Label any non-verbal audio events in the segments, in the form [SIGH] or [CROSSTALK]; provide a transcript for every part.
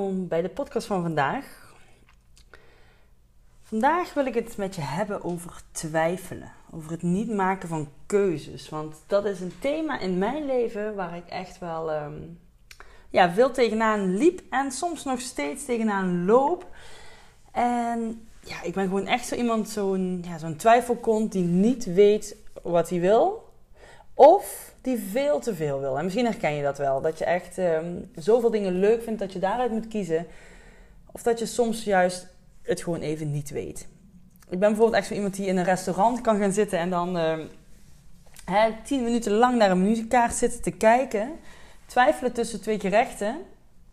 Bij de podcast van vandaag. Vandaag wil ik het met je hebben over twijfelen, over het niet maken van keuzes. Want dat is een thema in mijn leven waar ik echt wel ehm, ja, veel tegenaan liep en soms nog steeds tegenaan loop. En ja, ik ben gewoon echt zo iemand, zo'n ja, zo'n twijfelkont die niet weet wat hij wil. Of die veel te veel wil. En misschien herken je dat wel. Dat je echt um, zoveel dingen leuk vindt dat je daaruit moet kiezen. Of dat je soms juist het gewoon even niet weet. Ik ben bijvoorbeeld echt zo iemand die in een restaurant kan gaan zitten en dan uh, hè, tien minuten lang naar een muziekkaart zitten te kijken. Twijfelen tussen twee gerechten.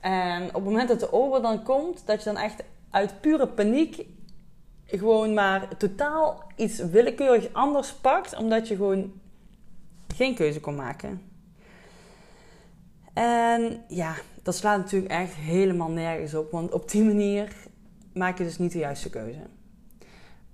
En op het moment dat de ober dan komt, dat je dan echt uit pure paniek gewoon maar totaal iets willekeurig anders pakt, omdat je gewoon geen keuze kon maken. En ja, dat slaat natuurlijk echt helemaal nergens op, want op die manier maak je dus niet de juiste keuze.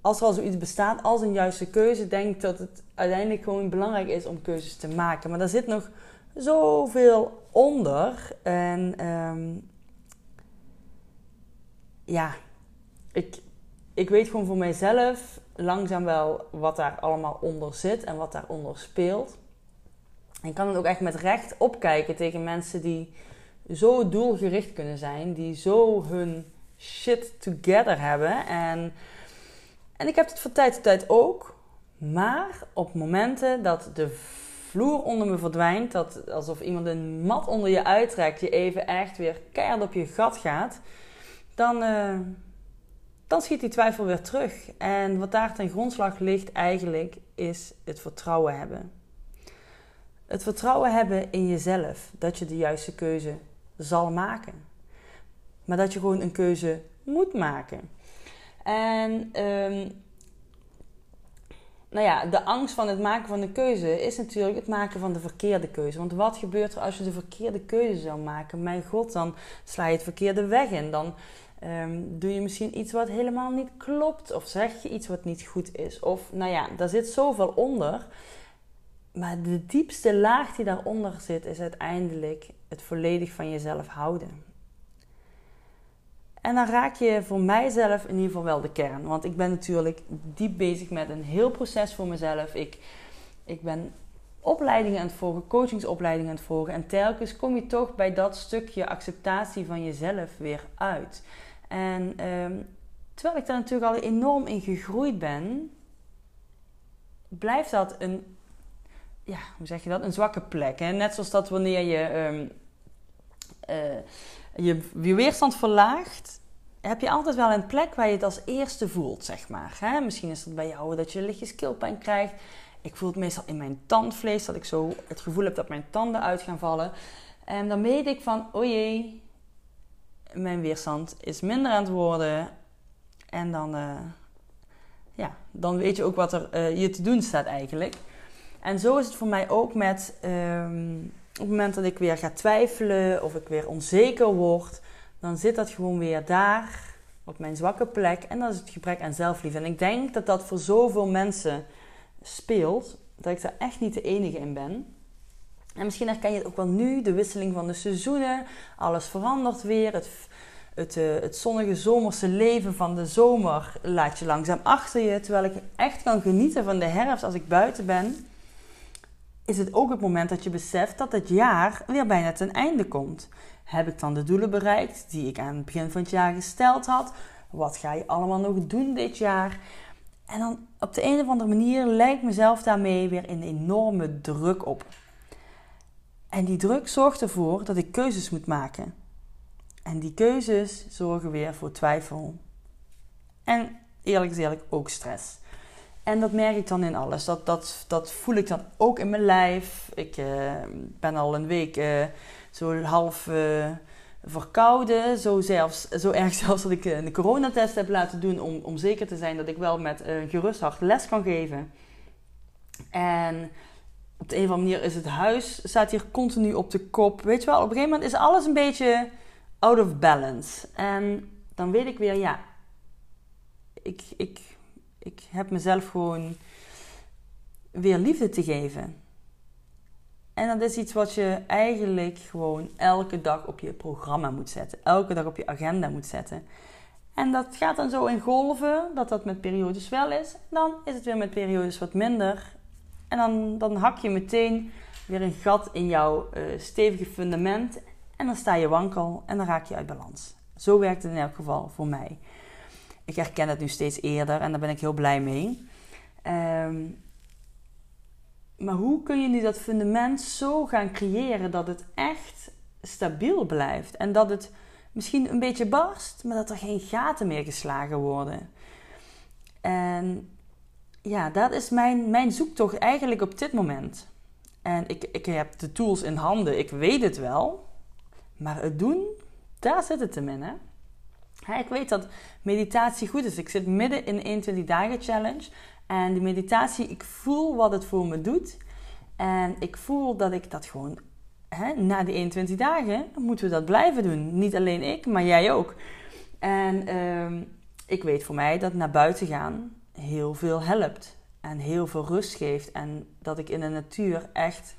Als er al zoiets bestaat als een juiste keuze, denk ik dat het uiteindelijk gewoon belangrijk is om keuzes te maken. Maar daar zit nog zoveel onder. En um, ja, ik, ik weet gewoon voor mijzelf langzaam wel wat daar allemaal onder zit en wat daaronder speelt. Ik kan het ook echt met recht opkijken tegen mensen die zo doelgericht kunnen zijn, die zo hun shit together hebben. En, en ik heb het van tijd tot tijd ook. Maar op momenten dat de vloer onder me verdwijnt, dat alsof iemand een mat onder je uittrekt, je even echt weer keihard op je gat gaat, dan, uh, dan schiet die twijfel weer terug. En wat daar ten grondslag ligt eigenlijk, is het vertrouwen hebben. Het vertrouwen hebben in jezelf dat je de juiste keuze zal maken. Maar dat je gewoon een keuze moet maken. En um, nou ja, de angst van het maken van een keuze is natuurlijk het maken van de verkeerde keuze. Want wat gebeurt er als je de verkeerde keuze zou maken? Mijn god, dan sla je het verkeerde weg in. Dan um, doe je misschien iets wat helemaal niet klopt. Of zeg je iets wat niet goed is. Of nou ja, daar zit zoveel onder. Maar de diepste laag die daaronder zit, is uiteindelijk het volledig van jezelf houden. En dan raak je voor mijzelf in ieder geval wel de kern. Want ik ben natuurlijk diep bezig met een heel proces voor mezelf. Ik, ik ben opleidingen aan het volgen, coachingsopleidingen aan het volgen. En telkens kom je toch bij dat stukje acceptatie van jezelf weer uit. En ehm, terwijl ik daar natuurlijk al enorm in gegroeid ben, blijft dat een, ja, hoe zeg je dat, een zwakke plek. Hè? Net zoals dat wanneer je um, uh, je, je weerstand verlaagt, heb je altijd wel een plek waar je het als eerste voelt, zeg maar. Hè? Misschien is het bij jou dat je lichtjes keelpijn krijgt. Ik voel het meestal in mijn tandvlees, dat ik zo het gevoel heb dat mijn tanden uit gaan vallen. En dan weet ik van, oh jee, mijn weerstand is minder aan het worden. En dan, uh, ja, dan weet je ook wat er uh, je te doen staat eigenlijk. En zo is het voor mij ook met um, op het moment dat ik weer ga twijfelen of ik weer onzeker word, dan zit dat gewoon weer daar op mijn zwakke plek. En dat is het gebrek aan zelfliefde. En ik denk dat dat voor zoveel mensen speelt, dat ik daar echt niet de enige in ben. En misschien herken je het ook wel nu, de wisseling van de seizoenen. Alles verandert weer. Het, het, uh, het zonnige zomerse leven van de zomer laat je langzaam achter je. Terwijl ik echt kan genieten van de herfst als ik buiten ben. Is het ook het moment dat je beseft dat het jaar weer bijna ten einde komt. Heb ik dan de doelen bereikt die ik aan het begin van het jaar gesteld had? Wat ga je allemaal nog doen dit jaar? En dan op de een of andere manier lijkt mezelf daarmee weer een enorme druk op. En die druk zorgt ervoor dat ik keuzes moet maken. En die keuzes zorgen weer voor twijfel. En eerlijk gezegd ook stress. En dat merk ik dan in alles. Dat, dat, dat voel ik dan ook in mijn lijf. Ik uh, ben al een week uh, zo half uh, verkouden. Zo, zelfs, zo erg [LAUGHS] zelfs dat ik een coronatest heb laten doen. Om, om zeker te zijn dat ik wel met een gerust hart les kan geven. En op de een of andere manier is het huis staat hier continu op de kop. Weet je wel, op een gegeven moment is alles een beetje out of balance. En dan weet ik weer, ja, ik, ik, ik heb mezelf gewoon weer liefde te geven. En dat is iets wat je eigenlijk gewoon elke dag op je programma moet zetten. Elke dag op je agenda moet zetten. En dat gaat dan zo in golven, dat dat met periodes wel is. Dan is het weer met periodes wat minder. En dan, dan hak je meteen weer een gat in jouw uh, stevige fundament. En dan sta je wankel en dan raak je uit balans. Zo werkt het in elk geval voor mij. Ik herken het nu steeds eerder en daar ben ik heel blij mee. Ehm, maar hoe kun je nu dat fundament zo gaan creëren dat het echt stabiel blijft? En dat het misschien een beetje barst, maar dat er geen gaten meer geslagen worden. En ja, dat is mijn, mijn zoektocht eigenlijk op dit moment. En ik, ik heb de tools in handen, ik weet het wel. Maar het doen, daar zit het hem in. Hè? Ik weet dat meditatie goed is. Ik zit midden in een 21 dagen challenge. En die meditatie, ik voel wat het voor me doet. En ik voel dat ik dat gewoon, hè, na die 21 dagen, moeten we dat blijven doen. Niet alleen ik, maar jij ook. En ehm, ik weet voor mij dat naar buiten gaan heel veel helpt. En heel veel rust geeft. En dat ik in de natuur echt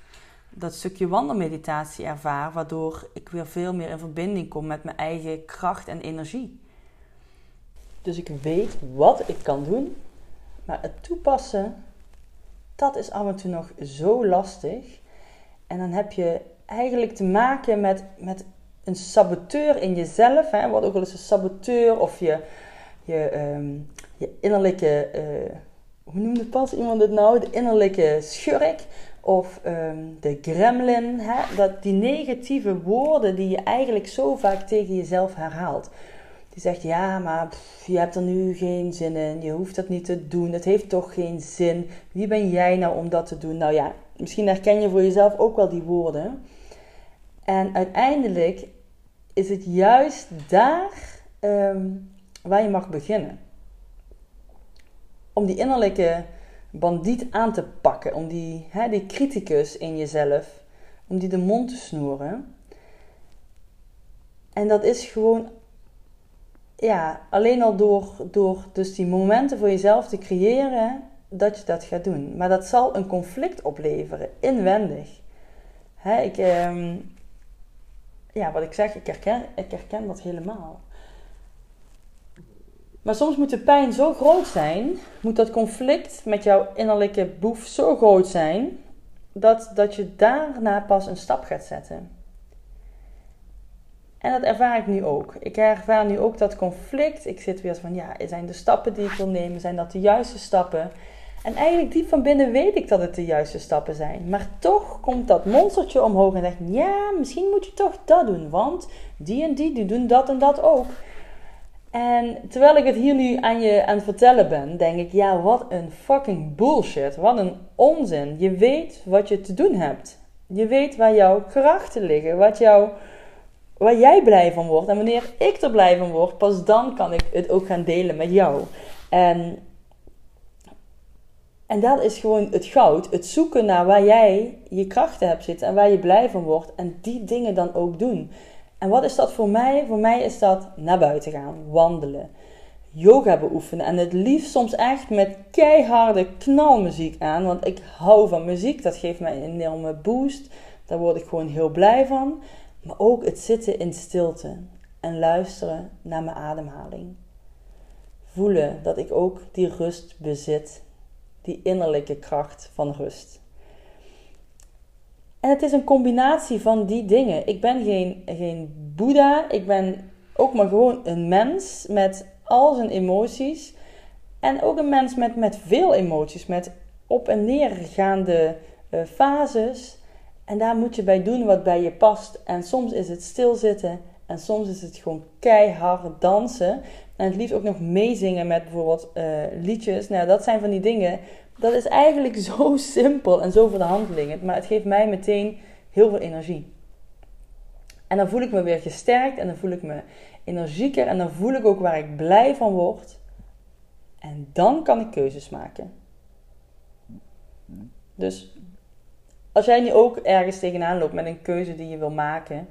dat stukje wandelmeditatie ervaar, waardoor ik weer veel meer in verbinding kom met mijn eigen kracht en energie. Dus ik weet wat ik kan doen, maar het toepassen, dat is af en toe nog zo lastig. En dan heb je eigenlijk te maken met, met een saboteur in jezelf, hè, wat ook wel eens een saboteur of je, je, ehm, je innerlijke, uh, hoe noemt het pas iemand het nou? De innerlijke schurk of ehm, de gremlin. Hè? Dat die negatieve woorden die je eigenlijk zo vaak tegen jezelf herhaalt. Die zegt, ja, maar je hebt er nu geen zin in. Je hoeft dat niet te doen. Het heeft toch geen zin. Wie ben jij nou om dat te doen? Nou ja, misschien herken je voor jezelf ook wel die woorden. En uiteindelijk is het juist daar ehm, waar je mag beginnen. Om die innerlijke bandiet aan te pakken, om die, hè, die criticus in jezelf, om die de mond te snoeren. En dat is gewoon, ja, alleen al door, door dus die momenten voor jezelf te creëren, dat je dat gaat doen. Maar dat zal een conflict opleveren, inwendig. Hè, ik, ehm, ja, wat ik zeg, ik herken, ik herken dat helemaal. Maar soms moet de pijn zo groot zijn, moet dat conflict met jouw innerlijke boef zo groot zijn, dat, dat je daarna pas een stap gaat zetten. En dat ervaar ik nu ook. Ik ervaar nu ook dat conflict. Ik zit weer van, ja, zijn de stappen die ik wil nemen, zijn dat de juiste stappen? En eigenlijk diep van binnen weet ik dat het de juiste stappen zijn. Maar toch komt dat monstertje omhoog en zegt, ja, misschien moet je toch dat doen. Want die en die, die doen dat en dat ook. En terwijl ik het hier nu aan je aan het vertellen ben, denk ik, ja, wat een fucking bullshit. Wat een onzin. Je weet wat je te doen hebt. Je weet waar jouw krachten liggen, wat jou, waar jij blij van wordt. En wanneer ik er blij van word, pas dan kan ik het ook gaan delen met jou. En, en dat is gewoon het goud. Het zoeken naar waar jij je krachten hebt zitten en waar je blij van wordt. En die dingen dan ook doen. En wat is dat voor mij? Voor mij is dat naar buiten gaan, wandelen, yoga beoefenen. En het liefst soms echt met keiharde knalmuziek aan. Want ik hou van muziek, dat geeft mij een enorme boost. Daar word ik gewoon heel blij van. Maar ook het zitten in stilte en luisteren naar mijn ademhaling. Voelen dat ik ook die rust bezit, die innerlijke kracht van rust. En het is een combinatie van die dingen. Ik ben geen, geen Boeddha. Ik ben ook maar gewoon een mens met al zijn emoties. En ook een mens met, met veel emoties. Met op en neergaande uh, fases. En daar moet je bij doen wat bij je past. En soms is het stilzitten. En soms is het gewoon keihard dansen. En het liefst ook nog meezingen met bijvoorbeeld uh, liedjes. Nou, dat zijn van die dingen. Dat is eigenlijk [LAUGHS] zo simpel en zo voor de hand liggend. Maar het geeft mij meteen heel veel energie. En dan voel ik me weer gesterkt en dan voel ik me energieker en dan voel ik ook waar ik blij van word. En dan kan ik keuzes maken. Dus als jij nu ook ergens tegenaan loopt met een keuze die je wil maken,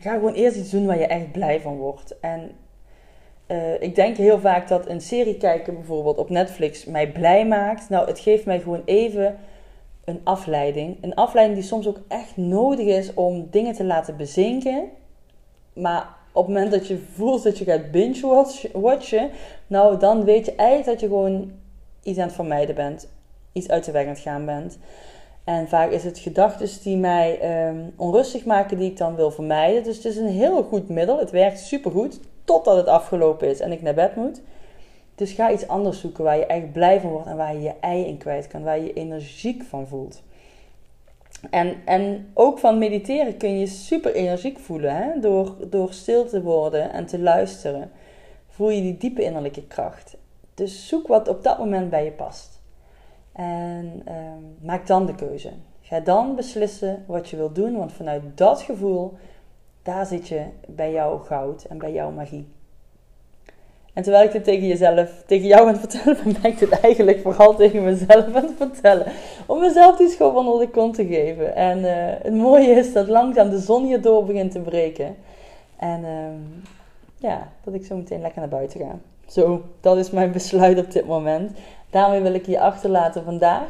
ga gewoon eerst iets doen waar je echt blij van wordt. En uh, ik denk heel vaak dat een serie kijken bijvoorbeeld op Netflix mij blij maakt. Nou, het geeft mij gewoon even een afleiding. Een afleiding die soms ook echt nodig is om dingen te laten bezinken. Maar op het moment dat je voelt dat je gaat binge-watchen, nou dan weet je eigenlijk dat je gewoon iets aan het vermijden bent. Iets uit de weg aan het gaan bent. En vaak is het gedachten die mij um, onrustig maken, die ik dan wil vermijden. Dus het is een heel goed middel. Het werkt supergoed, totdat het afgelopen is en ik naar bed moet. Dus ga iets anders zoeken waar je echt blij van wordt en waar je je ei in kwijt kan, waar je je energiek van voelt. En, en ook van mediteren kun je super energiek voelen hè? Door, door stil te worden en te luisteren. Voel je die diepe innerlijke kracht. Dus zoek wat op dat moment bij je past. En ehm, maak dan de keuze. Ga dan beslissen wat je wilt doen, want vanuit dat gevoel, daar zit je bij jouw goud en bij jouw magie. En terwijl ik dit tegen jezelf, tegen jou aan het vertellen ben, [LAUGHS] ben ik dit eigenlijk vooral tegen mezelf aan het vertellen. Om mezelf die schop onder de kont te geven. En uh, het mooie is dat langzaam de zon hier door begint te breken. En uh, ja, dat ik zo meteen lekker naar buiten ga. Zo, dat is mijn besluit op dit moment. Daarmee wil ik je achterlaten vandaag.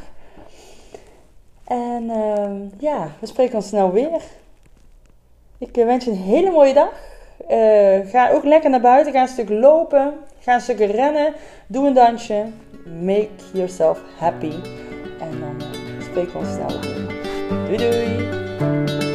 En uh, ja, we spreken ons snel weer. Ik eh, wens je een hele mooie dag. Uh, ga ook lekker naar buiten. Ga een stuk lopen. Ga een stuk rennen. Doe een dansje. Make yourself happy. En dan uh, spreken we ons snel weer. Doei doei!